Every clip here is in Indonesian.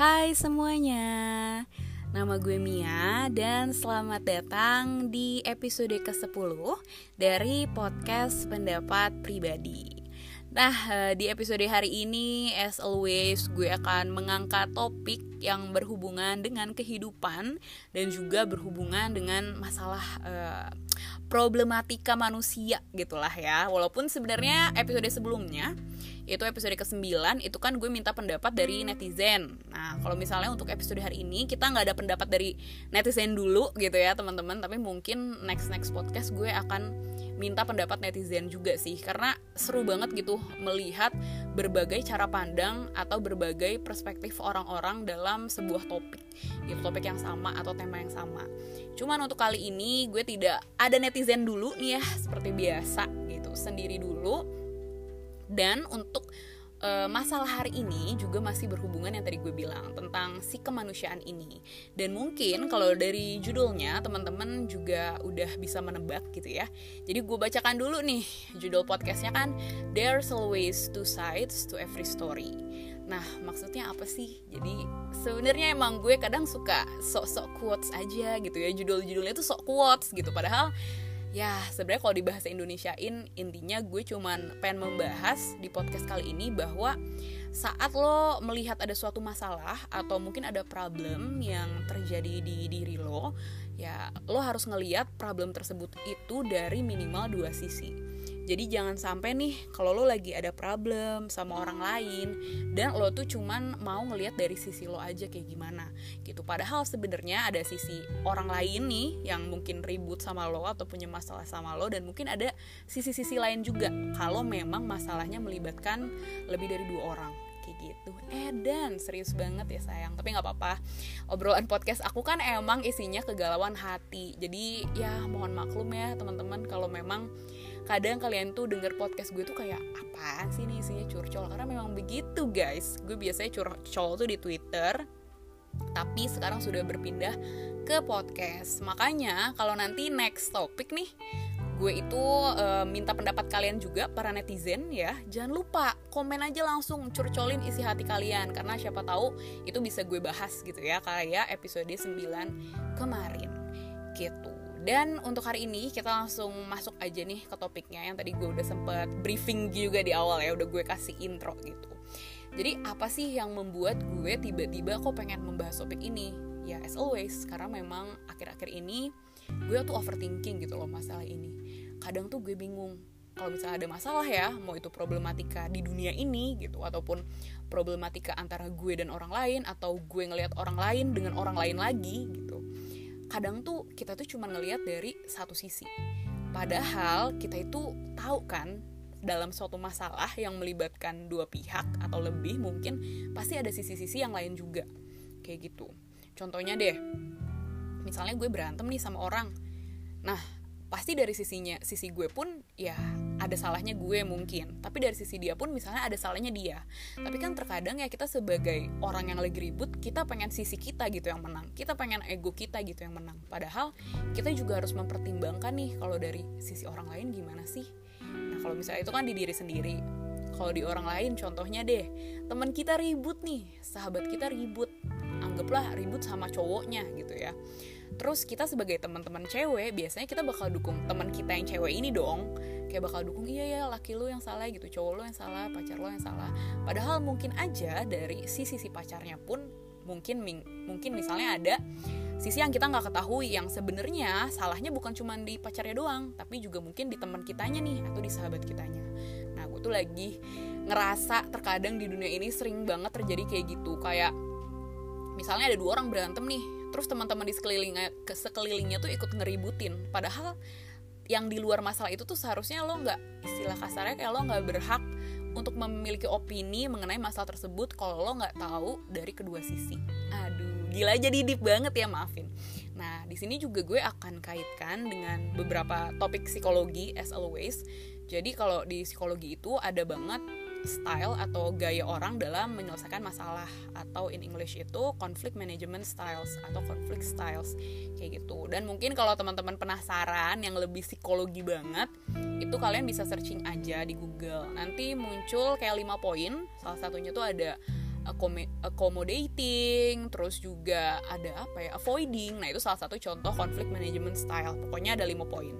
Hai semuanya, nama gue Mia dan selamat datang di episode ke-10 dari podcast pendapat pribadi. Nah, eh, di episode hari ini, as always, gue akan mengangkat topik yang berhubungan dengan kehidupan dan juga berhubungan dengan masalah uh, problematika manusia gitulah ya. Walaupun sebenarnya episode sebelumnya itu episode ke-9 itu kan gue minta pendapat dari netizen. Nah, kalau misalnya untuk episode hari ini kita nggak ada pendapat dari netizen dulu gitu ya, teman-teman, tapi mungkin next next podcast gue akan minta pendapat netizen juga sih karena seru banget gitu melihat berbagai cara pandang atau berbagai perspektif orang-orang dalam sebuah topik. Gitu, topik yang sama atau tema yang sama. Cuman untuk kali ini gue tidak ada netizen dulu nih ya, seperti biasa gitu, sendiri dulu. Dan untuk uh, masalah hari ini juga masih berhubungan yang tadi gue bilang tentang si kemanusiaan ini. Dan mungkin kalau dari judulnya teman-teman juga udah bisa menebak gitu ya. Jadi gue bacakan dulu nih judul podcastnya kan there's always two sides to every story nah maksudnya apa sih? Jadi sebenarnya emang gue kadang suka sok-sok quotes aja gitu ya. Judul-judulnya tuh sok quotes gitu. Padahal ya sebenarnya kalau di bahasa Indonesiain intinya gue cuman pengen membahas di podcast kali ini bahwa saat lo melihat ada suatu masalah atau mungkin ada problem yang terjadi di diri lo ya lo harus ngeliat problem tersebut itu dari minimal dua sisi jadi jangan sampai nih kalau lo lagi ada problem sama orang lain dan lo tuh cuman mau ngelihat dari sisi lo aja kayak gimana gitu. Padahal sebenarnya ada sisi orang lain nih yang mungkin ribut sama lo atau punya masalah sama lo dan mungkin ada sisi-sisi lain juga kalau memang masalahnya melibatkan lebih dari dua orang kayak gitu. Eh dan serius banget ya sayang. Tapi nggak apa-apa. Obrolan podcast aku kan emang isinya kegalauan hati. Jadi ya mohon maklum ya teman-teman kalau memang kadang kalian tuh denger podcast gue tuh kayak apaan sih nih isinya curcol? Karena memang begitu guys. Gue biasanya curcol tuh di twitter tapi sekarang sudah berpindah ke podcast. Makanya kalau nanti next topik nih gue itu uh, minta pendapat kalian juga para netizen ya. Jangan lupa komen aja langsung curcolin isi hati kalian. Karena siapa tahu itu bisa gue bahas gitu ya kayak episode 9 kemarin. Gitu dan untuk hari ini kita langsung masuk aja nih ke topiknya yang tadi gue udah sempet briefing juga di awal ya, udah gue kasih intro gitu. Jadi apa sih yang membuat gue tiba-tiba kok pengen membahas topik ini? Ya as always, karena memang akhir-akhir ini gue tuh overthinking gitu loh masalah ini. Kadang tuh gue bingung, kalau misalnya ada masalah ya, mau itu problematika di dunia ini gitu, ataupun problematika antara gue dan orang lain, atau gue ngelihat orang lain dengan orang lain lagi gitu kadang tuh kita tuh cuma ngelihat dari satu sisi. Padahal kita itu tahu kan dalam suatu masalah yang melibatkan dua pihak atau lebih mungkin pasti ada sisi-sisi yang lain juga. Kayak gitu. Contohnya deh misalnya gue berantem nih sama orang. Nah pasti dari sisinya sisi gue pun ya ada salahnya gue mungkin. Tapi dari sisi dia pun misalnya ada salahnya dia. Tapi kan terkadang ya kita sebagai orang yang lagi ribut kita pengen sisi kita gitu yang menang. Kita pengen ego kita gitu yang menang. Padahal kita juga harus mempertimbangkan nih kalau dari sisi orang lain gimana sih? Nah kalau misalnya itu kan di diri sendiri. Kalau di orang lain contohnya deh teman kita ribut nih sahabat kita ribut. Anggaplah ribut sama cowoknya gitu ya terus kita sebagai teman-teman cewek biasanya kita bakal dukung teman kita yang cewek ini dong. Kayak bakal dukung iya ya laki lu yang salah gitu cowok lu yang salah pacar lu yang salah. Padahal mungkin aja dari si sisi pacarnya pun mungkin mungkin misalnya ada sisi yang kita nggak ketahui yang sebenarnya salahnya bukan cuma di pacarnya doang tapi juga mungkin di teman kitanya nih atau di sahabat kitanya. Nah gue tuh lagi ngerasa terkadang di dunia ini sering banget terjadi kayak gitu. Kayak misalnya ada dua orang berantem nih terus teman-teman di sekelilingnya ke sekelilingnya tuh ikut ngeributin. Padahal yang di luar masalah itu tuh seharusnya lo nggak istilah kasarnya kayak lo nggak berhak untuk memiliki opini mengenai masalah tersebut kalau lo nggak tahu dari kedua sisi. Aduh gila jadi deep banget ya maafin. Nah di sini juga gue akan kaitkan dengan beberapa topik psikologi as always. Jadi kalau di psikologi itu ada banget style atau gaya orang dalam menyelesaikan masalah atau in English itu conflict management styles atau conflict styles kayak gitu. Dan mungkin kalau teman-teman penasaran yang lebih psikologi banget itu kalian bisa searching aja di Google. Nanti muncul kayak lima poin salah satunya tuh ada accommodating terus juga ada apa ya avoiding. Nah itu salah satu contoh konflik management style. Pokoknya ada lima poin.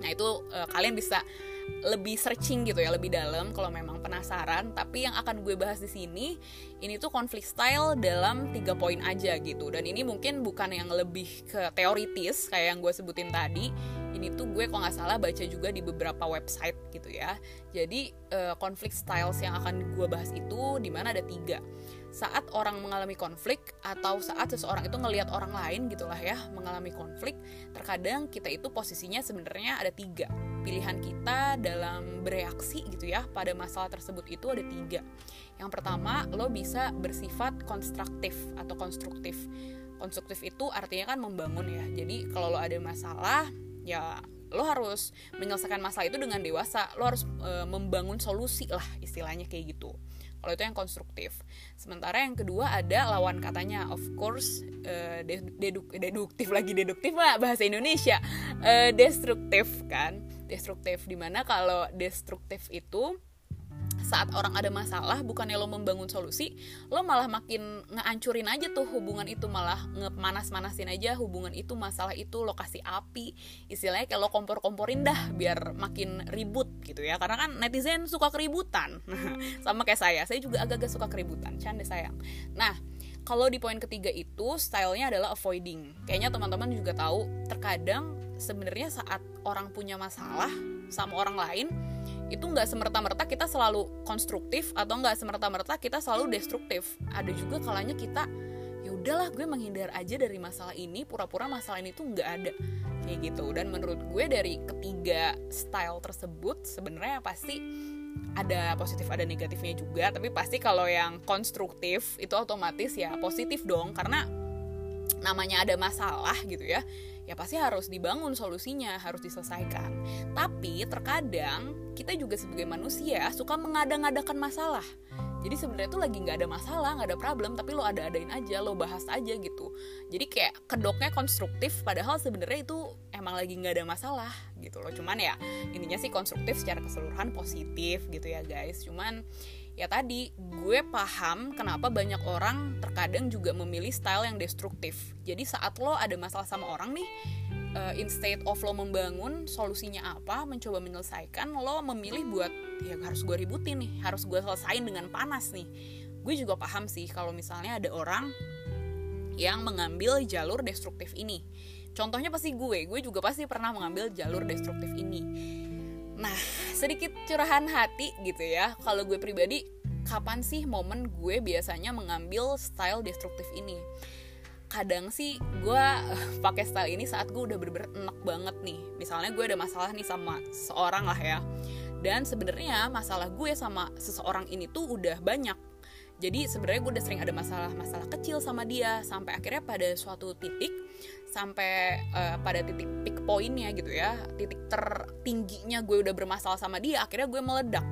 Nah itu uh, kalian bisa lebih searching gitu ya lebih dalam kalau memang penasaran. Tapi yang akan gue bahas di sini ini tuh konflik style dalam tiga poin aja gitu. Dan ini mungkin bukan yang lebih ke teoritis kayak yang gue sebutin tadi. Ini tuh gue kalau nggak salah baca juga di beberapa website gitu ya. Jadi uh, konflik styles yang akan gue bahas itu di mana ada tiga. Saat orang mengalami konflik atau saat seseorang itu ngelihat orang lain gitulah ya mengalami konflik terkadang kita itu posisinya sebenarnya ada tiga pilihan kita dalam bereaksi gitu ya pada masalah tersebut itu ada tiga. Yang pertama lo bisa bersifat konstruktif atau konstruktif. Konstruktif itu artinya kan membangun ya. Jadi kalau lo ada masalah ya lo harus menyelesaikan masalah itu dengan dewasa. Lo harus e, membangun solusi lah istilahnya kayak gitu. Kalau itu yang konstruktif. Sementara yang kedua ada lawan katanya. Of course e, deduk deduktif lagi deduktif lah bahasa Indonesia. E, destruktif kan destruktif. Di mana kalau destruktif itu saat orang ada masalah bukannya lo membangun solusi lo malah makin ngeancurin aja tuh hubungan itu malah ngemanas-manasin aja hubungan itu masalah itu lo kasih api. Istilahnya kayak lo kompor-komporin dah biar makin ribut gitu ya. Karena kan netizen suka keributan. Sama kayak saya. Saya juga agak-agak suka keributan. Canda sayang. Nah kalau di poin ketiga itu stylenya adalah avoiding. Kayaknya teman-teman juga tahu terkadang sebenarnya saat orang punya masalah sama orang lain itu nggak semerta-merta kita selalu konstruktif atau nggak semerta-merta kita selalu destruktif. Ada juga kalanya kita ya udahlah gue menghindar aja dari masalah ini pura-pura masalah ini tuh nggak ada. Kayak gitu. Dan menurut gue dari ketiga style tersebut sebenarnya pasti ada positif ada negatifnya juga. Tapi pasti kalau yang konstruktif itu otomatis ya positif dong. Karena namanya ada masalah gitu ya ya pasti harus dibangun solusinya, harus diselesaikan. Tapi terkadang kita juga sebagai manusia suka mengada-ngadakan masalah. Jadi sebenarnya tuh lagi nggak ada masalah, nggak ada problem, tapi lo ada-adain aja, lo bahas aja gitu. Jadi kayak kedoknya konstruktif, padahal sebenarnya itu emang lagi nggak ada masalah gitu loh. Cuman ya intinya sih konstruktif secara keseluruhan positif gitu ya guys. Cuman ya tadi gue paham kenapa banyak orang terkadang juga memilih style yang destruktif. Jadi saat lo ada masalah sama orang nih uh, instead of lo membangun solusinya apa mencoba menyelesaikan lo memilih buat ya harus gue ributin nih harus gue selesain dengan panas nih. Gue juga paham sih kalau misalnya ada orang yang mengambil jalur destruktif ini. Contohnya pasti gue gue juga pasti pernah mengambil jalur destruktif ini Nah, sedikit curahan hati gitu ya. Kalau gue pribadi, kapan sih momen gue biasanya mengambil style destruktif ini? Kadang sih gue uh, pakai style ini saat gue udah bener-bener enak banget nih. Misalnya gue ada masalah nih sama seorang lah ya. Dan sebenarnya masalah gue sama seseorang ini tuh udah banyak. Jadi sebenarnya gue udah sering ada masalah-masalah kecil sama dia sampai akhirnya pada suatu titik sampai uh, pada titik peak poinnya gitu ya titik tertingginya gue udah bermasalah sama dia akhirnya gue meledak.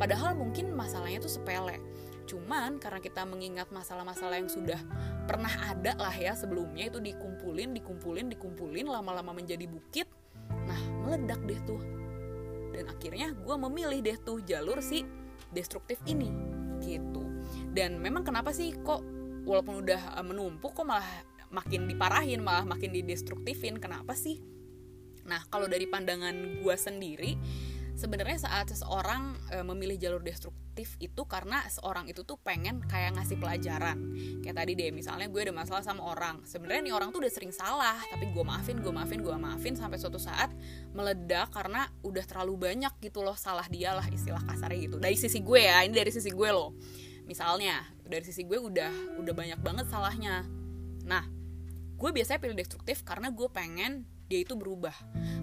Padahal mungkin masalahnya tuh sepele. Cuman karena kita mengingat masalah-masalah yang sudah pernah ada lah ya sebelumnya itu dikumpulin dikumpulin dikumpulin lama-lama menjadi bukit nah meledak deh tuh. Dan akhirnya gue memilih deh tuh jalur si destruktif ini gitu. Dan memang kenapa sih kok walaupun udah eh, menumpuk kok malah makin diparahin malah makin didestruktifin. Kenapa sih? Nah kalau dari pandangan gue sendiri sebenarnya saat seseorang e, memilih jalur destruktif itu karena seorang itu tuh pengen kayak ngasih pelajaran. Kayak tadi deh misalnya gue ada masalah sama orang. Sebenarnya nih orang tuh udah sering salah tapi gue maafin gue maafin gue maafin sampai suatu saat meledak karena udah terlalu banyak gitu loh salah dia lah istilah kasarnya gitu. Dari sisi gue ya ini dari sisi gue loh. Misalnya dari sisi gue udah udah banyak banget salahnya. Nah gue biasanya pilih destruktif karena gue pengen dia itu berubah.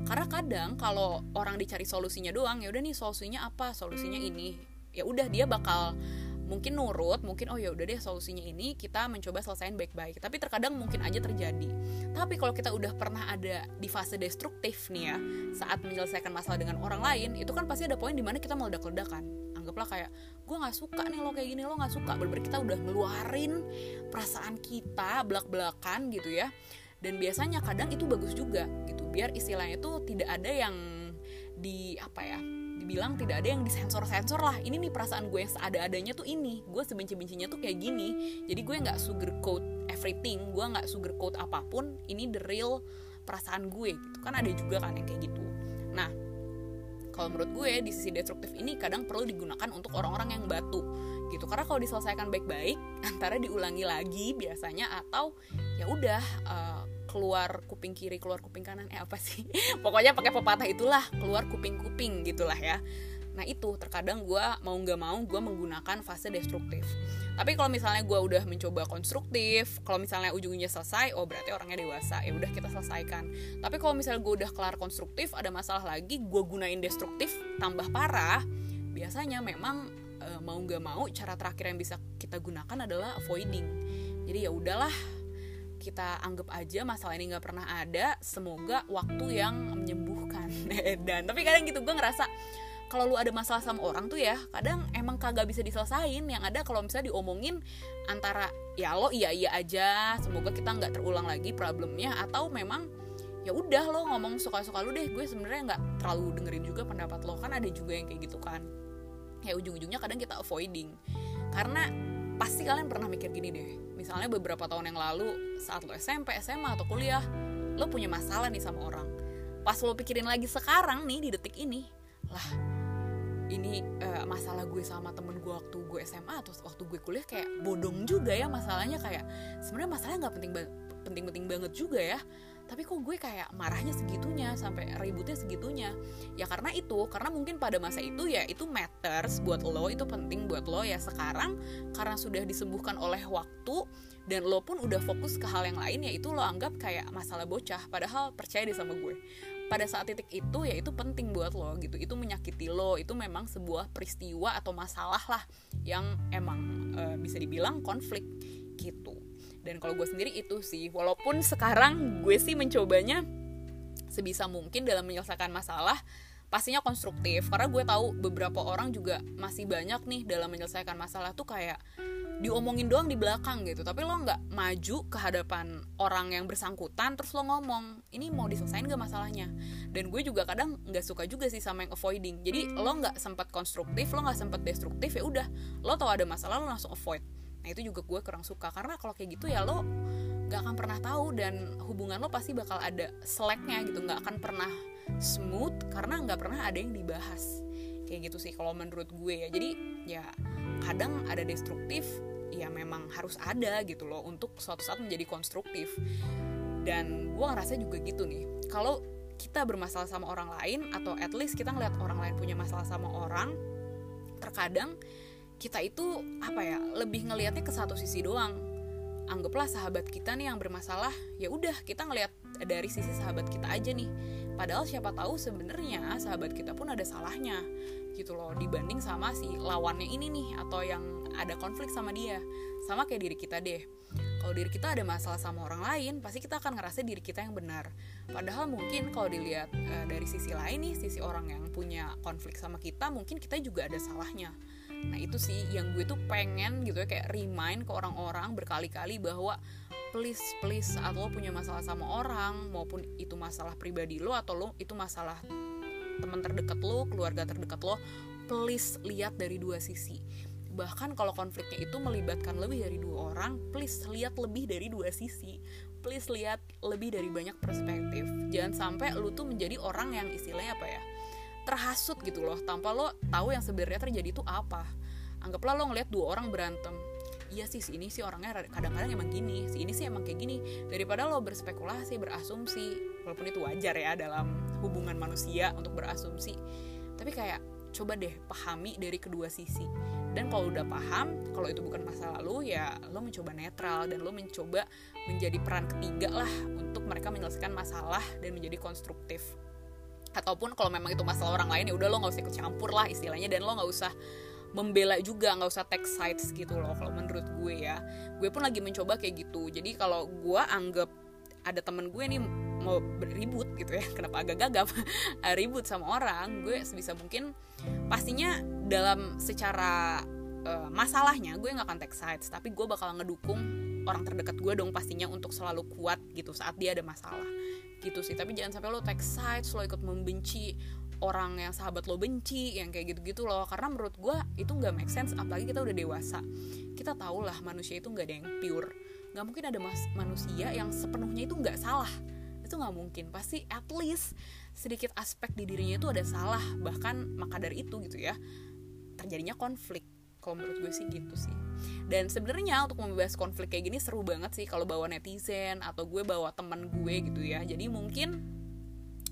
Karena kadang kalau orang dicari solusinya doang ya udah nih solusinya apa? Solusinya ini. Ya udah dia bakal mungkin nurut mungkin oh ya udah deh solusinya ini kita mencoba selesaiin baik-baik. Tapi terkadang mungkin aja terjadi. Tapi kalau kita udah pernah ada di fase destruktif nih ya saat menyelesaikan masalah dengan orang lain itu kan pasti ada poin di mana kita meledak-ledakan anggaplah kayak gue nggak suka nih lo kayak gini lo nggak suka. Bener kita udah ngeluarin perasaan kita belak belakan gitu ya. Dan biasanya kadang itu bagus juga gitu biar istilahnya itu tidak ada yang di apa ya dibilang tidak ada yang disensor-sensor lah. Ini nih perasaan gue yang seada-adanya tuh ini gue sebenci-bencinya tuh kayak gini. Jadi gue nggak sugarcoat everything gue nggak sugarcoat apa pun ini the real perasaan gue gitu. Kan ada juga kan yang kayak gitu kalau menurut gue di sisi destruktif ini kadang perlu digunakan untuk orang-orang yang batu gitu. Karena kalau diselesaikan baik-baik antara diulangi lagi biasanya atau ya udah uh, keluar kuping kiri keluar kuping kanan eh apa sih? Pokoknya pakai pepatah itulah keluar kuping-kuping gitulah ya. Nah itu terkadang gue mau nggak mau gue menggunakan fase destruktif tapi kalau misalnya gue udah mencoba konstruktif kalau misalnya ujungnya selesai oh berarti orangnya dewasa. Ya udah kita selesaikan. Tapi kalau misalnya gue udah kelar konstruktif ada masalah lagi gue gunain destruktif tambah parah biasanya memang e, mau nggak mau cara terakhir yang bisa kita gunakan adalah avoiding. Jadi ya udahlah kita anggap aja masalah ini nggak pernah ada semoga waktu yang menyembuhkan. Dan tapi kadang gitu gue ngerasa kalau lu ada masalah sama orang tuh ya kadang emang kagak bisa diselesain. Yang ada kalau misalnya diomongin antara ya lo iya iya aja semoga kita nggak terulang lagi problemnya atau memang ya udah lo ngomong suka-suka lu deh. Gue sebenarnya nggak terlalu dengerin juga pendapat lo kan ada juga yang kayak gitu kan. Ya ujung-ujungnya kadang kita avoiding. Karena pasti kalian pernah mikir gini deh misalnya beberapa tahun yang lalu saat lo SMP SMA atau kuliah lo punya masalah nih sama orang. Pas lo pikirin lagi sekarang nih di detik ini lah ini uh, masalah gue sama temen gue waktu gue SMA atau waktu gue kuliah kayak bodong juga ya masalahnya kayak sebenarnya masalahnya nggak penting penting-penting banget juga ya. Tapi kok gue kayak marahnya segitunya sampai ributnya segitunya. Ya karena itu karena mungkin pada masa itu ya itu matters buat lo itu penting buat lo ya. Sekarang karena sudah disembuhkan oleh waktu dan lo pun udah fokus ke hal yang lain ya itu lo anggap kayak masalah bocah. Padahal percaya deh sama gue pada saat titik itu ya itu penting buat lo gitu. Itu menyakiti lo itu memang sebuah peristiwa atau masalah lah yang emang e, bisa dibilang konflik gitu. Dan kalau gue sendiri itu sih walaupun sekarang gue sih mencobanya sebisa mungkin dalam menyelesaikan masalah pastinya konstruktif. Karena gue tahu beberapa orang juga masih banyak nih dalam menyelesaikan masalah tuh kayak diomongin doang di belakang gitu. Tapi lo nggak maju ke hadapan orang yang bersangkutan terus lo ngomong ini mau diselesain gak masalahnya? Dan gue juga kadang nggak suka juga sih sama yang avoiding. Jadi lo nggak sempat konstruktif lo nggak sempat destruktif ya udah. Lo tau ada masalah lo langsung avoid. Nah itu juga gue kurang suka. Karena kalau kayak gitu ya lo nggak akan pernah tahu dan hubungan lo pasti bakal ada slacknya gitu. Nggak akan pernah smooth karena nggak pernah ada yang dibahas. Kayak gitu sih kalau menurut gue ya. Jadi ya kadang ada destruktif ya memang harus ada gitu loh untuk suatu saat menjadi konstruktif. Dan gue ngerasa juga gitu nih kalau kita bermasalah sama orang lain atau at least kita ngeliat orang lain punya masalah sama orang terkadang kita itu apa ya lebih ngelihatnya ke satu sisi doang anggaplah sahabat kita nih yang bermasalah ya udah kita ngelihat dari sisi sahabat kita aja nih. Padahal siapa tahu sebenarnya sahabat kita pun ada salahnya gitu loh dibanding sama si lawannya ini nih atau yang ada konflik sama dia. Sama kayak diri kita deh. Kalau diri kita ada masalah sama orang lain pasti kita akan ngerasa diri kita yang benar. Padahal mungkin kalau dilihat e, dari sisi lain nih sisi orang yang punya konflik sama kita mungkin kita juga ada salahnya nah itu sih yang gue tuh pengen gitu ya kayak remind ke orang-orang berkali-kali bahwa please please saat lo punya masalah sama orang maupun itu masalah pribadi lo atau lo itu masalah teman terdekat lo keluarga terdekat lo please lihat dari dua sisi. Bahkan kalau konfliknya itu melibatkan lebih dari dua orang please lihat lebih dari dua sisi. Please lihat lebih dari banyak perspektif. Jangan sampai lo tuh menjadi orang yang istilahnya apa ya terhasut gitu loh tanpa lo tahu yang sebenarnya terjadi itu apa. Anggaplah lo ngeliat dua orang berantem. Iya sih si ini sih orangnya kadang-kadang emang gini. Si ini sih emang kayak gini. Daripada lo berspekulasi berasumsi walaupun itu wajar ya dalam hubungan manusia untuk berasumsi. Tapi kayak coba deh pahami dari kedua sisi. Dan kalau udah paham kalau itu bukan masa lalu ya lo mencoba netral dan lo mencoba menjadi peran ketiga lah untuk mereka menyelesaikan masalah dan menjadi konstruktif ataupun kalau memang itu masalah orang lain ya udah lo nggak usah ikut campur lah istilahnya. Dan lo nggak usah membela juga nggak usah take sides gitu loh kalau menurut gue ya. Gue pun lagi mencoba kayak gitu. Jadi kalau gue anggap ada temen gue nih mau beribut gitu ya kenapa agak gagap? Ribut sama orang gue sebisa mungkin pastinya dalam secara uh, masalahnya gue nggak akan take sides. Tapi gue bakal ngedukung orang terdekat gue dong pastinya untuk selalu kuat gitu saat dia ada masalah gitu sih. Tapi jangan sampai lo take sides lo ikut membenci orang yang sahabat lo benci yang kayak gitu-gitu loh. Karena menurut gue itu nggak make sense apalagi kita udah dewasa. Kita tau lah manusia itu nggak ada yang pure. Nggak mungkin ada mas manusia yang sepenuhnya itu nggak salah. Itu nggak mungkin. Pasti at least sedikit aspek di dirinya itu ada salah. Bahkan maka dari itu gitu ya terjadinya konflik. Kalau menurut gue sih gitu sih dan sebenarnya untuk membahas konflik kayak gini seru banget sih kalau bawa netizen atau gue bawa teman gue gitu ya. Jadi mungkin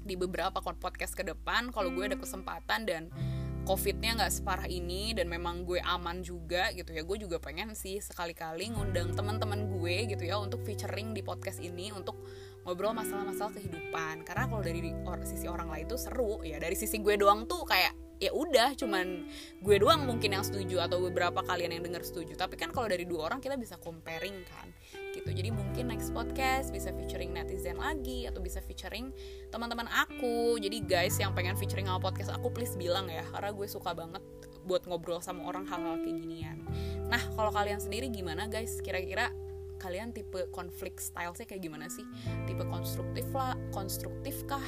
di beberapa podcast ke depan kalau gue ada kesempatan dan covidnya nggak separah ini dan memang gue aman juga gitu ya gue juga pengen sih sekali-kali ngundang teman-teman gue gitu ya untuk featuring di podcast ini untuk ngobrol masalah-masalah kehidupan. Karena kalau dari sisi orang lain tuh seru ya dari sisi gue doang tuh kayak ya udah cuman gue doang mungkin yang setuju atau beberapa kalian yang dengar setuju. Tapi kan kalau dari dua orang kita bisa comparing kan gitu. Jadi mungkin next podcast bisa featuring netizen lagi atau bisa featuring teman-teman aku. Jadi guys yang pengen featuring sama podcast aku please bilang ya karena gue suka banget buat ngobrol sama orang hal-hal kayak ginian. Nah kalau kalian sendiri gimana guys? Kira-kira kalian tipe konflik style sih kayak gimana sih? Tipe konstruktif lah konstruktif kah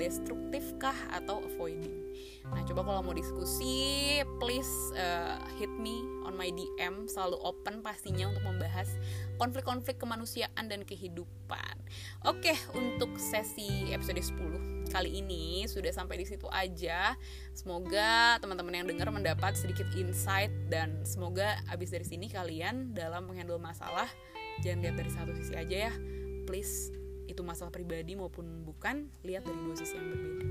destruktif kah atau avoiding? Nah coba kalau mau diskusi please uh, hit me on my DM selalu open pastinya untuk membahas konflik-konflik kemanusiaan dan kehidupan. Oke untuk sesi episode 10 kali ini sudah sampai di situ aja. Semoga teman-teman yang dengar mendapat sedikit insight dan semoga abis dari sini kalian dalam menghandle masalah jangan lihat dari satu sisi aja ya. Please itu masalah pribadi maupun bukan lihat dari dua sisi yang berbeda.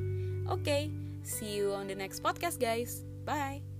Oke okay, see you on the next podcast guys. Bye